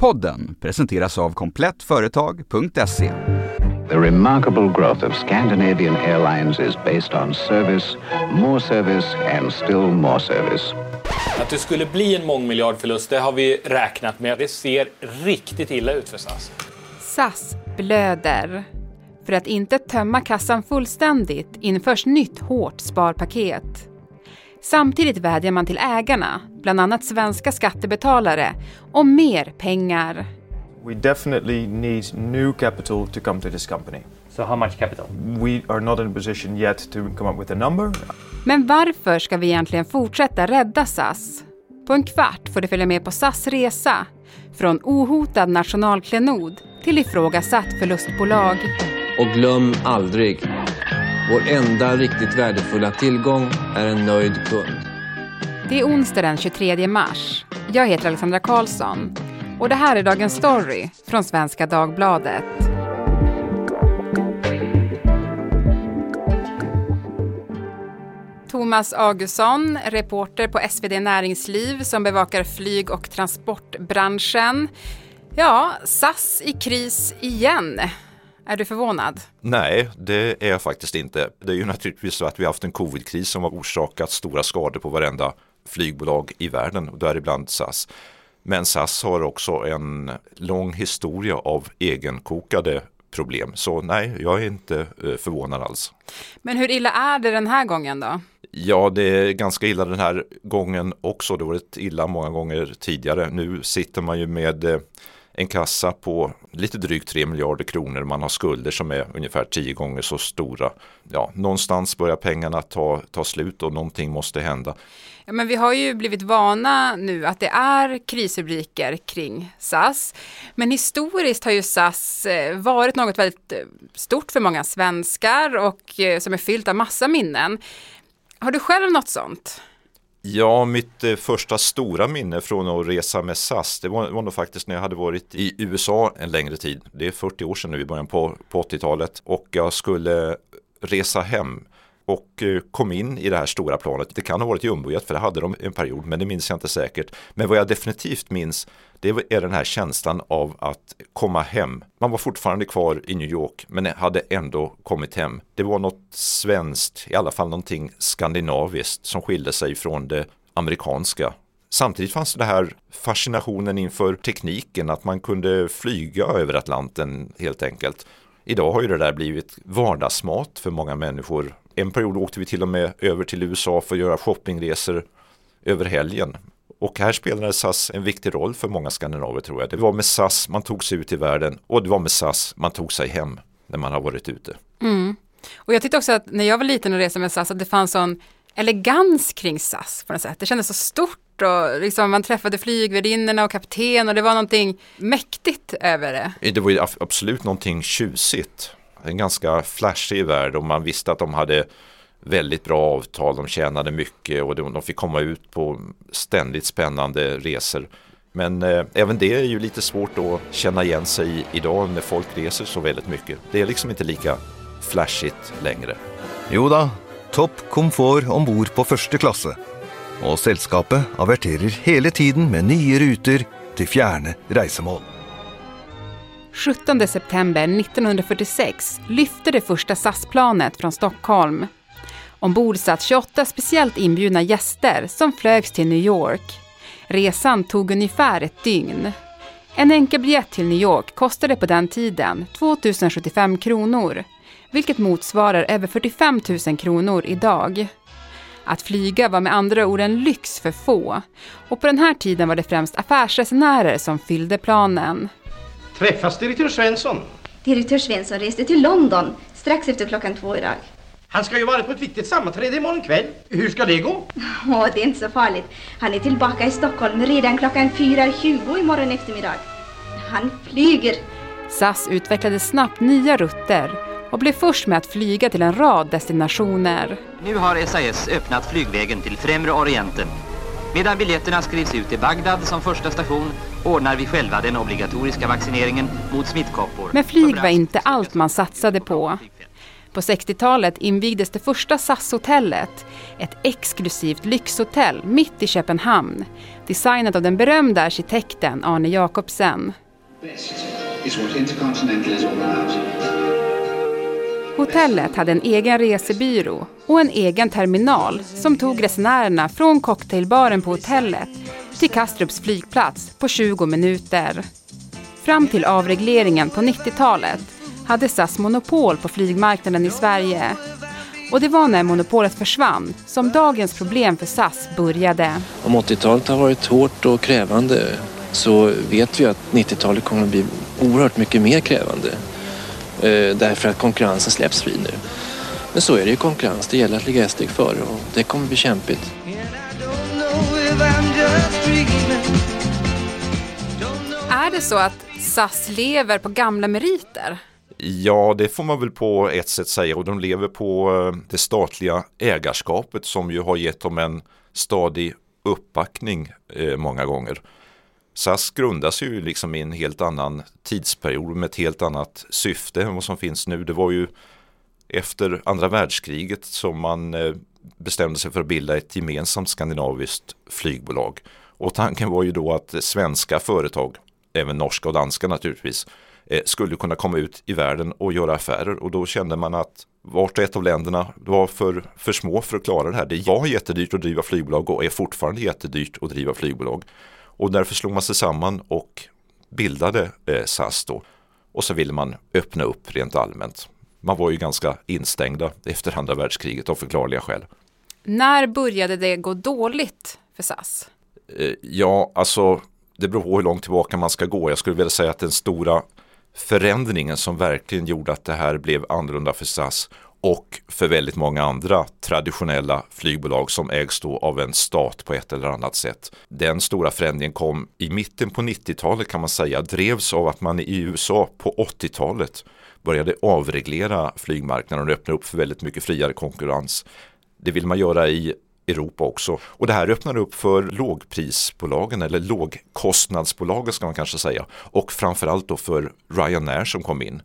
Podden presenteras av komplettföretag.se. The remarkable growth of Scandinavian Airlines is based on service, more service and still more service. Att det skulle bli en mångmiljardförlust, det har vi räknat med. Det ser riktigt illa ut för SAS. SAS blöder. För att inte tömma kassan fullständigt införs nytt hårt sparpaket. Samtidigt vädjar man till ägarna, bland annat svenska skattebetalare, om mer pengar. We definitely need new capital to come to this company. So how much capital? We are not in a position yet to come up with a number. Men varför ska vi egentligen fortsätta rädda SAS? På en kvart får du följa med på SAS resa. Från ohotad nationalklenod till ifrågasatt förlustbolag. Och glöm aldrig, vår enda riktigt värdefulla tillgång är en nöjd kund. Det är onsdag den 23 mars. Jag heter Alexandra Karlsson och det här är Dagens Story från Svenska Dagbladet. Thomas Augustsson, reporter på SvD Näringsliv som bevakar flyg och transportbranschen. Ja, SAS i kris igen. Är du förvånad? Nej, det är jag faktiskt inte. Det är ju naturligtvis så att vi har haft en covidkris som har orsakat stora skador på varenda flygbolag i världen, och däribland SAS. Men SAS har också en lång historia av egenkokade problem. Så nej, jag är inte eh, förvånad alls. Men hur illa är det den här gången då? Ja, det är ganska illa den här gången också. Det har varit illa många gånger tidigare. Nu sitter man ju med eh, en kassa på lite drygt 3 miljarder kronor. Man har skulder som är ungefär 10 gånger så stora. Ja, någonstans börjar pengarna ta, ta slut och någonting måste hända. Ja, men vi har ju blivit vana nu att det är krisrubriker kring SAS. Men historiskt har ju SAS eh, varit något väldigt eh, stort för många svenskar och eh, som är fyllt av massa minnen. Har du själv något sånt? Ja, mitt eh, första stora minne från att resa med SAS, det var, var nog faktiskt när jag hade varit i USA en längre tid. Det är 40 år sedan nu i början på, på 80-talet och jag skulle resa hem och eh, kom in i det här stora planet. Det kan ha varit jumbojet för det hade de en period men det minns jag inte säkert. Men vad jag definitivt minns det är den här känslan av att komma hem. Man var fortfarande kvar i New York men hade ändå kommit hem. Det var något svenskt, i alla fall någonting skandinaviskt som skilde sig från det amerikanska. Samtidigt fanns det här fascinationen inför tekniken, att man kunde flyga över Atlanten helt enkelt. Idag har ju det där blivit vardagsmat för många människor. En period åkte vi till och med över till USA för att göra shoppingresor över helgen. Och här spelade SAS en viktig roll för många skandinaver tror jag. Det var med SAS man tog sig ut i världen och det var med SAS man tog sig hem när man har varit ute. Mm. Och jag tyckte också att när jag var liten och reste med SAS att det fanns sån elegans kring SAS på något sätt. Det kändes så stort och liksom man träffade flygvärdinnorna och kapten och det var någonting mäktigt över det. Det var ju absolut någonting tjusigt. En ganska flashig värld och man visste att de hade väldigt bra avtal, de tjänade mycket och de fick komma ut på ständigt spännande resor. Men eh, även det är ju lite svårt att känna igen sig idag när folk reser så väldigt mycket. Det är liksom inte lika flashigt längre. Jo da, topp komfort ombord på första klasse. Och sällskapet averterer hela tiden med nya rutor till fjerne reisemål. 17 september 1946 lyfte det första SAS-planet från Stockholm. Ombord satt 28 speciellt inbjudna gäster som flögs till New York. Resan tog ungefär ett dygn. En enkelbiljett till New York kostade på den tiden 2 075 kronor, vilket motsvarar över 45 000 kronor idag. Att flyga var med andra ord en lyx för få och på den här tiden var det främst affärsresenärer som fyllde planen. Träffas direktör Svensson? Direktör Svensson reste till London strax efter klockan två idag. Han ska ju vara på ett viktigt sammanträde imorgon kväll. Hur ska det gå? Åh, det är inte så farligt. Han är tillbaka i Stockholm redan klockan 4.20 imorgon eftermiddag. Han flyger. SAS utvecklade snabbt nya rutter och blev först med att flyga till en rad destinationer. Nu har SAS öppnat flygvägen till Främre Orienten. Medan biljetterna skrivs ut i Bagdad som första station ordnar vi själva den obligatoriska vaccineringen mot smittkoppor. Men flyg var inte allt man satsade på. På 60-talet invigdes det första SAS-hotellet, ett exklusivt lyxhotell mitt i Köpenhamn, designat av den berömda arkitekten Arne Jacobsen. Hotellet hade en egen resebyrå och en egen terminal som tog resenärerna från cocktailbaren på hotellet till Kastrups flygplats på 20 minuter. Fram till avregleringen på 90-talet hade SAS monopol på flygmarknaden i Sverige. Och det var när monopolet försvann som dagens problem för SAS började. Om 80-talet har varit hårt och krävande så vet vi att 90-talet kommer att bli oerhört mycket mer krävande. Eh, därför att konkurrensen släpps fri nu. Men så är det ju konkurrens, det gäller att ligga ett steg före och det kommer bli kämpigt. Är det så att SAS lever på gamla meriter? Ja, det får man väl på ett sätt säga och de lever på eh, det statliga ägarskapet som ju har gett dem en stadig uppbackning eh, många gånger. SAS grundas ju liksom i en helt annan tidsperiod med ett helt annat syfte än vad som finns nu. Det var ju efter andra världskriget som man eh, bestämde sig för att bilda ett gemensamt skandinaviskt flygbolag. Och tanken var ju då att svenska företag, även norska och danska naturligtvis, eh, skulle kunna komma ut i världen och göra affärer och då kände man att vart och ett av länderna var för, för små för att klara det här. Det var jättedyrt att driva flygbolag och är fortfarande jättedyrt att driva flygbolag. Och därför slog man sig samman och bildade eh, SAS då. Och så ville man öppna upp rent allmänt. Man var ju ganska instängda efter andra världskriget av förklarliga skäl. När började det gå dåligt för SAS? Eh, ja, alltså det beror på hur långt tillbaka man ska gå. Jag skulle vilja säga att den stora förändringen som verkligen gjorde att det här blev annorlunda för SAS och för väldigt många andra traditionella flygbolag som ägs då av en stat på ett eller annat sätt. Den stora förändringen kom i mitten på 90-talet kan man säga, drevs av att man i USA på 80-talet började avreglera flygmarknaden och öppna upp för väldigt mycket friare konkurrens. Det vill man göra i Europa också. Och det här öppnar upp för lågprisbolagen eller lågkostnadsbolagen ska man kanske säga. Och framförallt då för Ryanair som kom in.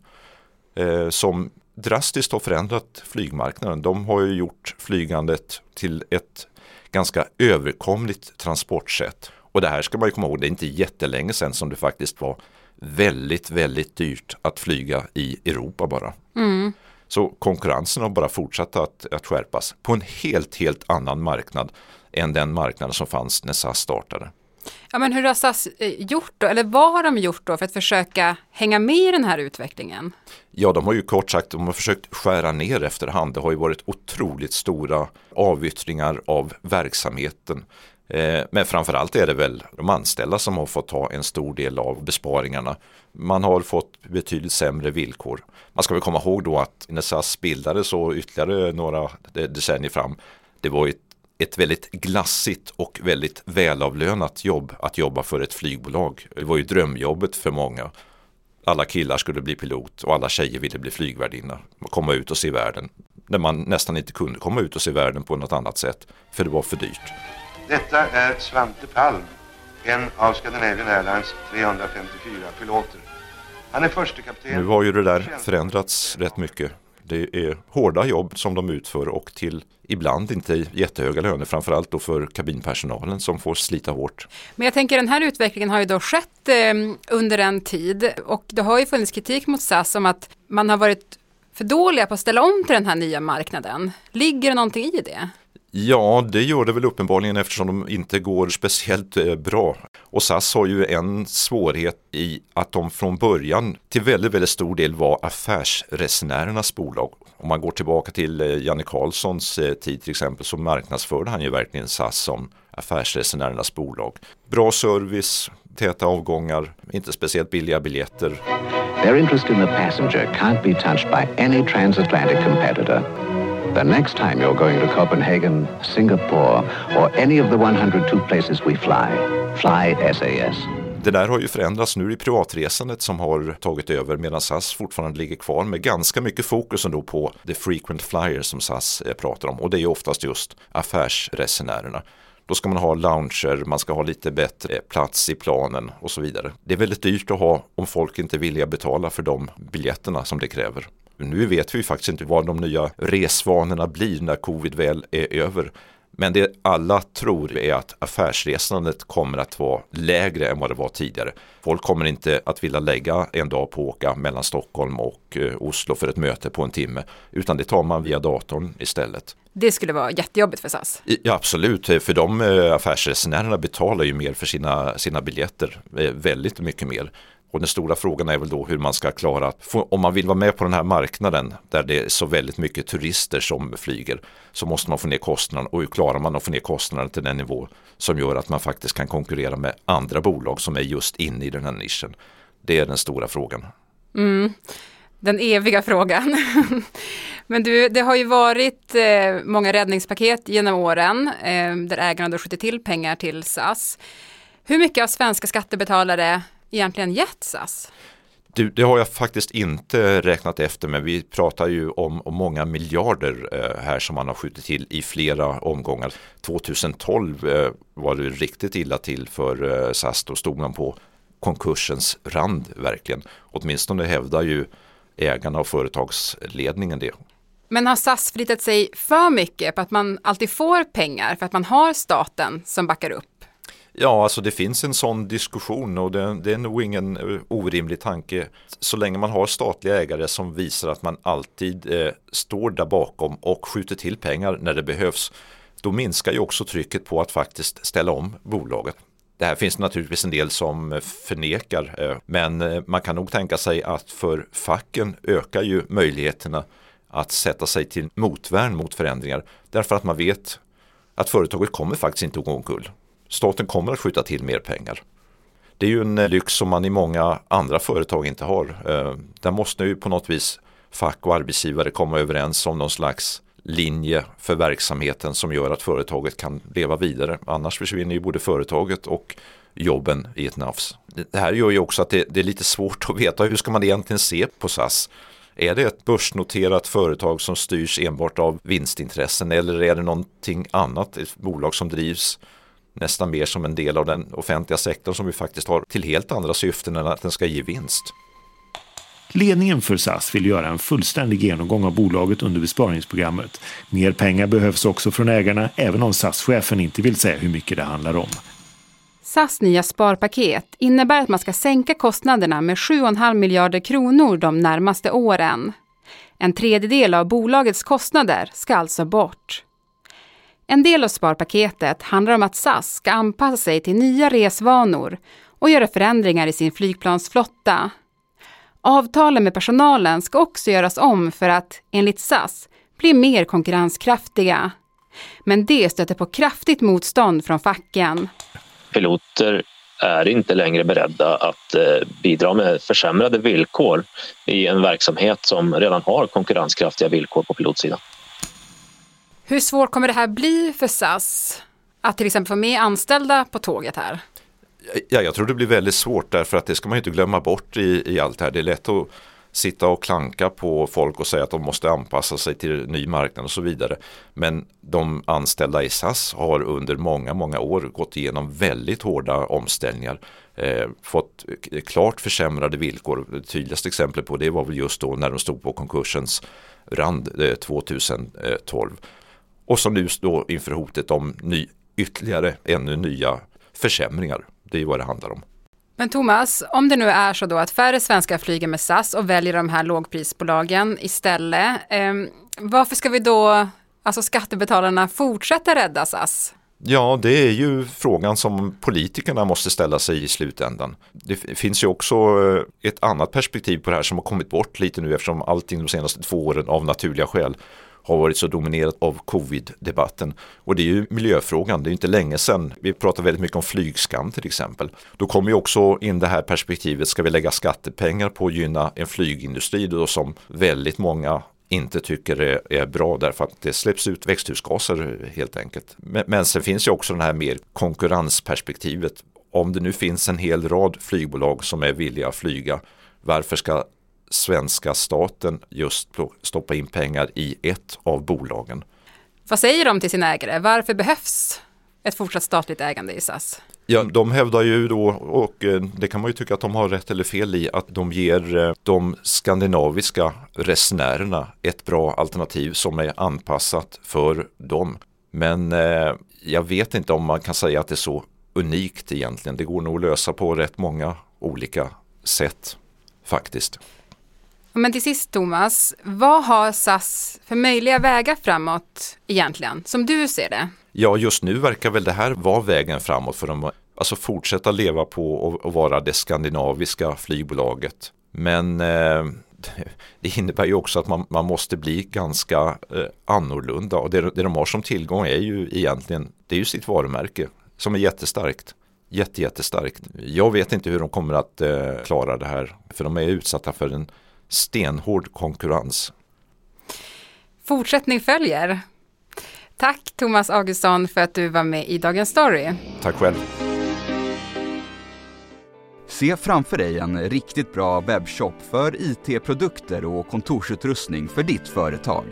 Eh, som drastiskt har förändrat flygmarknaden. De har ju gjort flygandet till ett ganska överkomligt transportsätt. Och det här ska man ju komma ihåg, det är inte jättelänge sedan som det faktiskt var väldigt, väldigt dyrt att flyga i Europa bara. Mm. Så konkurrensen har bara fortsatt att, att skärpas på en helt, helt annan marknad än den marknad som fanns när SAS startade. Ja, men hur har SAS eh, gjort då, eller vad har de gjort då för att försöka hänga med i den här utvecklingen? Ja, de har ju kort sagt de har försökt skära ner efterhand. Det har ju varit otroligt stora avyttringar av verksamheten. Eh, men framförallt är det väl de anställda som har fått ta en stor del av besparingarna. Man har fått betydligt sämre villkor. Man ska väl komma ihåg då att när SAS bildades och ytterligare några decennier fram, det var ett ett väldigt glassigt och väldigt välavlönat jobb att jobba för ett flygbolag. Det var ju drömjobbet för många. Alla killar skulle bli pilot och alla tjejer ville bli flygvärdinna. Komma ut och se världen. När man nästan inte kunde komma ut och se världen på något annat sätt. För det var för dyrt. Detta är Svante Palm, en av Scandinavian Airlines 354 piloter. Han är förste kapten. Nu har ju det där förändrats rätt mycket. Det är hårda jobb som de utför och till ibland inte jättehöga löner, framförallt då för kabinpersonalen som får slita hårt. Men jag tänker den här utvecklingen har ju då skett eh, under en tid och det har ju funnits kritik mot SAS om att man har varit för dåliga på att ställa om till den här nya marknaden. Ligger det någonting i det? Ja, det gör det väl uppenbarligen eftersom de inte går speciellt eh, bra. Och SAS har ju en svårighet i att de från början till väldigt, väldigt stor del var affärsresenärernas bolag. Om man går tillbaka till eh, Janne Carlssons eh, tid till exempel så marknadsförde han ju verkligen SAS som affärsresenärernas bolag. Bra service, täta avgångar, inte speciellt billiga biljetter. Their interest in the passenger can't be touched by any transatlantic competitor. The next time you're going to Copenhagen, Singapore, or any of the 102 places we fly, fly SAS. Det där har ju förändrats nu i privatresandet som har tagit över medan SAS fortfarande ligger kvar med ganska mycket fokus ändå på the frequent flyer som SAS eh, pratar om och det är ju oftast just affärsresenärerna. Då ska man ha lounger, man ska ha lite bättre plats i planen och så vidare. Det är väldigt dyrt att ha om folk inte är villiga betala för de biljetterna som det kräver. Nu vet vi faktiskt inte vad de nya resvanorna blir när covid väl är över. Men det alla tror är att affärsresandet kommer att vara lägre än vad det var tidigare. Folk kommer inte att vilja lägga en dag på att åka mellan Stockholm och eh, Oslo för ett möte på en timme, utan det tar man via datorn istället. Det skulle vara jättejobbigt för SAS. Ja, absolut, för de eh, affärsresenärerna betalar ju mer för sina, sina biljetter, eh, väldigt mycket mer. Och den stora frågan är väl då hur man ska klara om man vill vara med på den här marknaden där det är så väldigt mycket turister som flyger, så måste man få ner kostnaden. och hur klarar man att få ner kostnaden till den nivå som gör att man faktiskt kan konkurrera med andra bolag som är just inne i den här nischen. Det är den stora frågan. Mm. Den eviga frågan. Men du, det har ju varit eh, många räddningspaket genom åren eh, där ägarna då skjuter till pengar till SAS. Hur mycket av svenska skattebetalare egentligen gett SAS? Det, det, har jag faktiskt inte räknat efter men vi pratar ju om, om många miljarder eh, här som man har skjutit till i flera omgångar. 2012 eh, var det riktigt illa till för eh, SAS, då stod man på konkursens rand verkligen. Åtminstone hävdar ju ägarna och företagsledningen det. Men har SAS förlitat sig för mycket på att man alltid får pengar för att man har staten som backar upp? Ja, alltså det finns en sån diskussion och det, det, är nog ingen eh, orimlig tanke. Så länge man har statliga ägare som visar att man alltid eh, står där bakom och skjuter till pengar när det behövs, då minskar ju också trycket på att faktiskt ställa om bolaget. Det här finns naturligtvis en del som eh, förnekar, eh, men eh, man kan nog tänka sig att för facken ökar ju möjligheterna att sätta sig till motvärn mot förändringar därför att man vet att företaget kommer faktiskt inte att gå omkull staten kommer att skjuta till mer pengar. Det är ju en eh, lyx som man i många andra företag inte har. Eh, där måste ju på något vis fack och arbetsgivare komma överens om någon slags linje för verksamheten som gör att företaget kan leva vidare. Annars försvinner ju både företaget och jobben i ett nafs. Det här gör ju också att det, det, är lite svårt att veta hur ska man egentligen se på SAS. Är det ett börsnoterat företag som styrs enbart av vinstintressen eller är det någonting annat, ett bolag som drivs nästan mer som en del av den offentliga sektorn som vi faktiskt har till helt andra syften än att den ska ge vinst. Ledningen för SAS vill göra en fullständig genomgång av bolaget under besparingsprogrammet. Mer pengar behövs också från ägarna, även om SAS-chefen inte vill säga hur mycket det handlar om. SAS nya sparpaket innebär att man ska sänka kostnaderna med 7,5 miljarder kronor de närmaste åren. En tredjedel av bolagets kostnader ska alltså bort. En del av sparpaketet handlar om att SAS ska anpassa sig till nya resvanor och göra förändringar i sin flygplansflotta. Avtalen med personalen ska också göras om för att, enligt SAS, bli mer konkurrenskraftiga. Men det stöter på kraftigt motstånd från facken. Piloter är inte längre beredda att eh, bidra med försämrade villkor i en verksamhet som redan har konkurrenskraftiga villkor på pilotsidan. Hur svårt kommer det här bli för SAS att till exempel få med anställda på tåget här? Ja, jag tror det blir väldigt svårt därför att det ska man inte glömma bort i, i allt det här. Det är lätt att sitta och klanka på folk och säga att de måste anpassa sig till ny marknad och så vidare. Men de anställda i SAS har under många, många år gått igenom väldigt hårda omställningar. Eh, fått klart försämrade villkor. Det tydligaste exemplet på det var väl just då när de stod på konkursens rand eh, 2012 och som nu står inför hotet om ny, ytterligare ännu nya försämringar. Det är vad det handlar om. Men Thomas, om det nu är så då att färre svenskar flyger med SAS och väljer de här lågprisbolagen istället, eh, varför ska vi då, alltså skattebetalarna, fortsätta rädda SAS? Ja, det är ju frågan som politikerna måste ställa sig i slutändan. Det finns ju också eh, ett annat perspektiv på det här som har kommit bort lite nu eftersom allting de senaste två åren av naturliga skäl har varit så dominerat av covid-debatten. Och det är ju miljöfrågan, det är inte länge sedan. Vi pratar väldigt mycket om flygskam till exempel. Då kommer ju också in det här perspektivet, ska vi lägga skattepengar på att gynna en flygindustri då som väldigt många inte tycker är, är, bra därför att det släpps ut växthusgaser helt enkelt. Men, men sen finns ju också det här mer konkurrensperspektivet. Om det nu finns en hel rad flygbolag som är villiga att flyga, varför ska svenska staten just stoppa in pengar i ett av bolagen. Vad säger de till sina ägare? Varför behövs ett fortsatt statligt ägande i SAS? Ja, de hävdar ju då, och eh, det kan man ju tycka att de har rätt eller fel i, att de ger eh, de skandinaviska resenärerna ett bra alternativ som är anpassat för dem. Men eh, jag vet inte om man kan säga att det är så unikt egentligen. Det går nog att lösa på rätt många olika sätt faktiskt. Men till sist Thomas, vad har SAS för möjliga vägar framåt egentligen, som du ser det? Ja, just nu verkar väl det här vara vägen framåt för dem. Alltså fortsätta leva på och, vara det skandinaviska flygbolaget. Men eh, det innebär ju också att man, man måste bli ganska eh, annorlunda och det, det de har som tillgång är ju egentligen, det är ju sitt varumärke som är jättestarkt. Jätte, jättestarkt. Jag vet inte hur de kommer att eh, klara det här för de är utsatta för en stenhård konkurrens. Fortsättning följer. Tack Thomas Augustsson för att du var med i Dagens Story. Tack själv. Se framför dig en riktigt bra webbshop för IT-produkter och kontorsutrustning för ditt företag.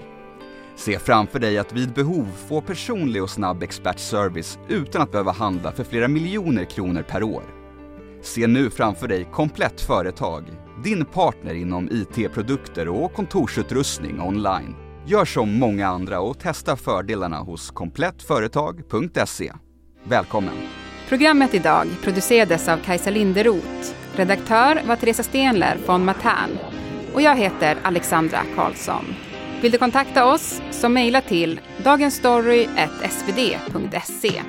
Se framför dig att vid behov få personlig och snabb expertservice utan att behöva handla för flera miljoner kronor per år. Se nu framför dig Komplett Företag, din partner inom IT-produkter och kontorsutrustning online. Gör som många andra och testa fördelarna hos komplettföretag.se. Välkommen! Programmet idag producerades av Kajsa Linderoth. Redaktör var Teresa Stenler von Matern. Och jag heter Alexandra Karlsson. Vill du kontakta oss så mejla till dagensstory.svd.se.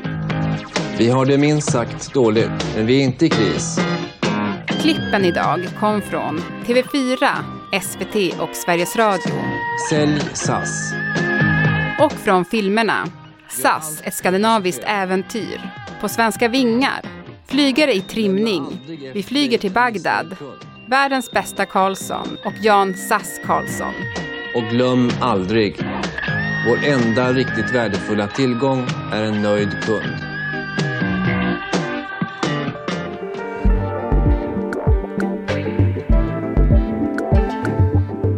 Vi har det minst sagt dåligt, men vi är inte i kris. Klippen idag kom från TV4, SVT och Sveriges Radio. Sälj SAS. Och från filmerna SAS, ett skandinaviskt äventyr. På svenska vingar. Flygare i trimning. Vi flyger till Bagdad. Världens bästa Karlsson och Jan Sass Karlsson. Och glöm aldrig, vår enda riktigt värdefulla tillgång är en nöjd kund.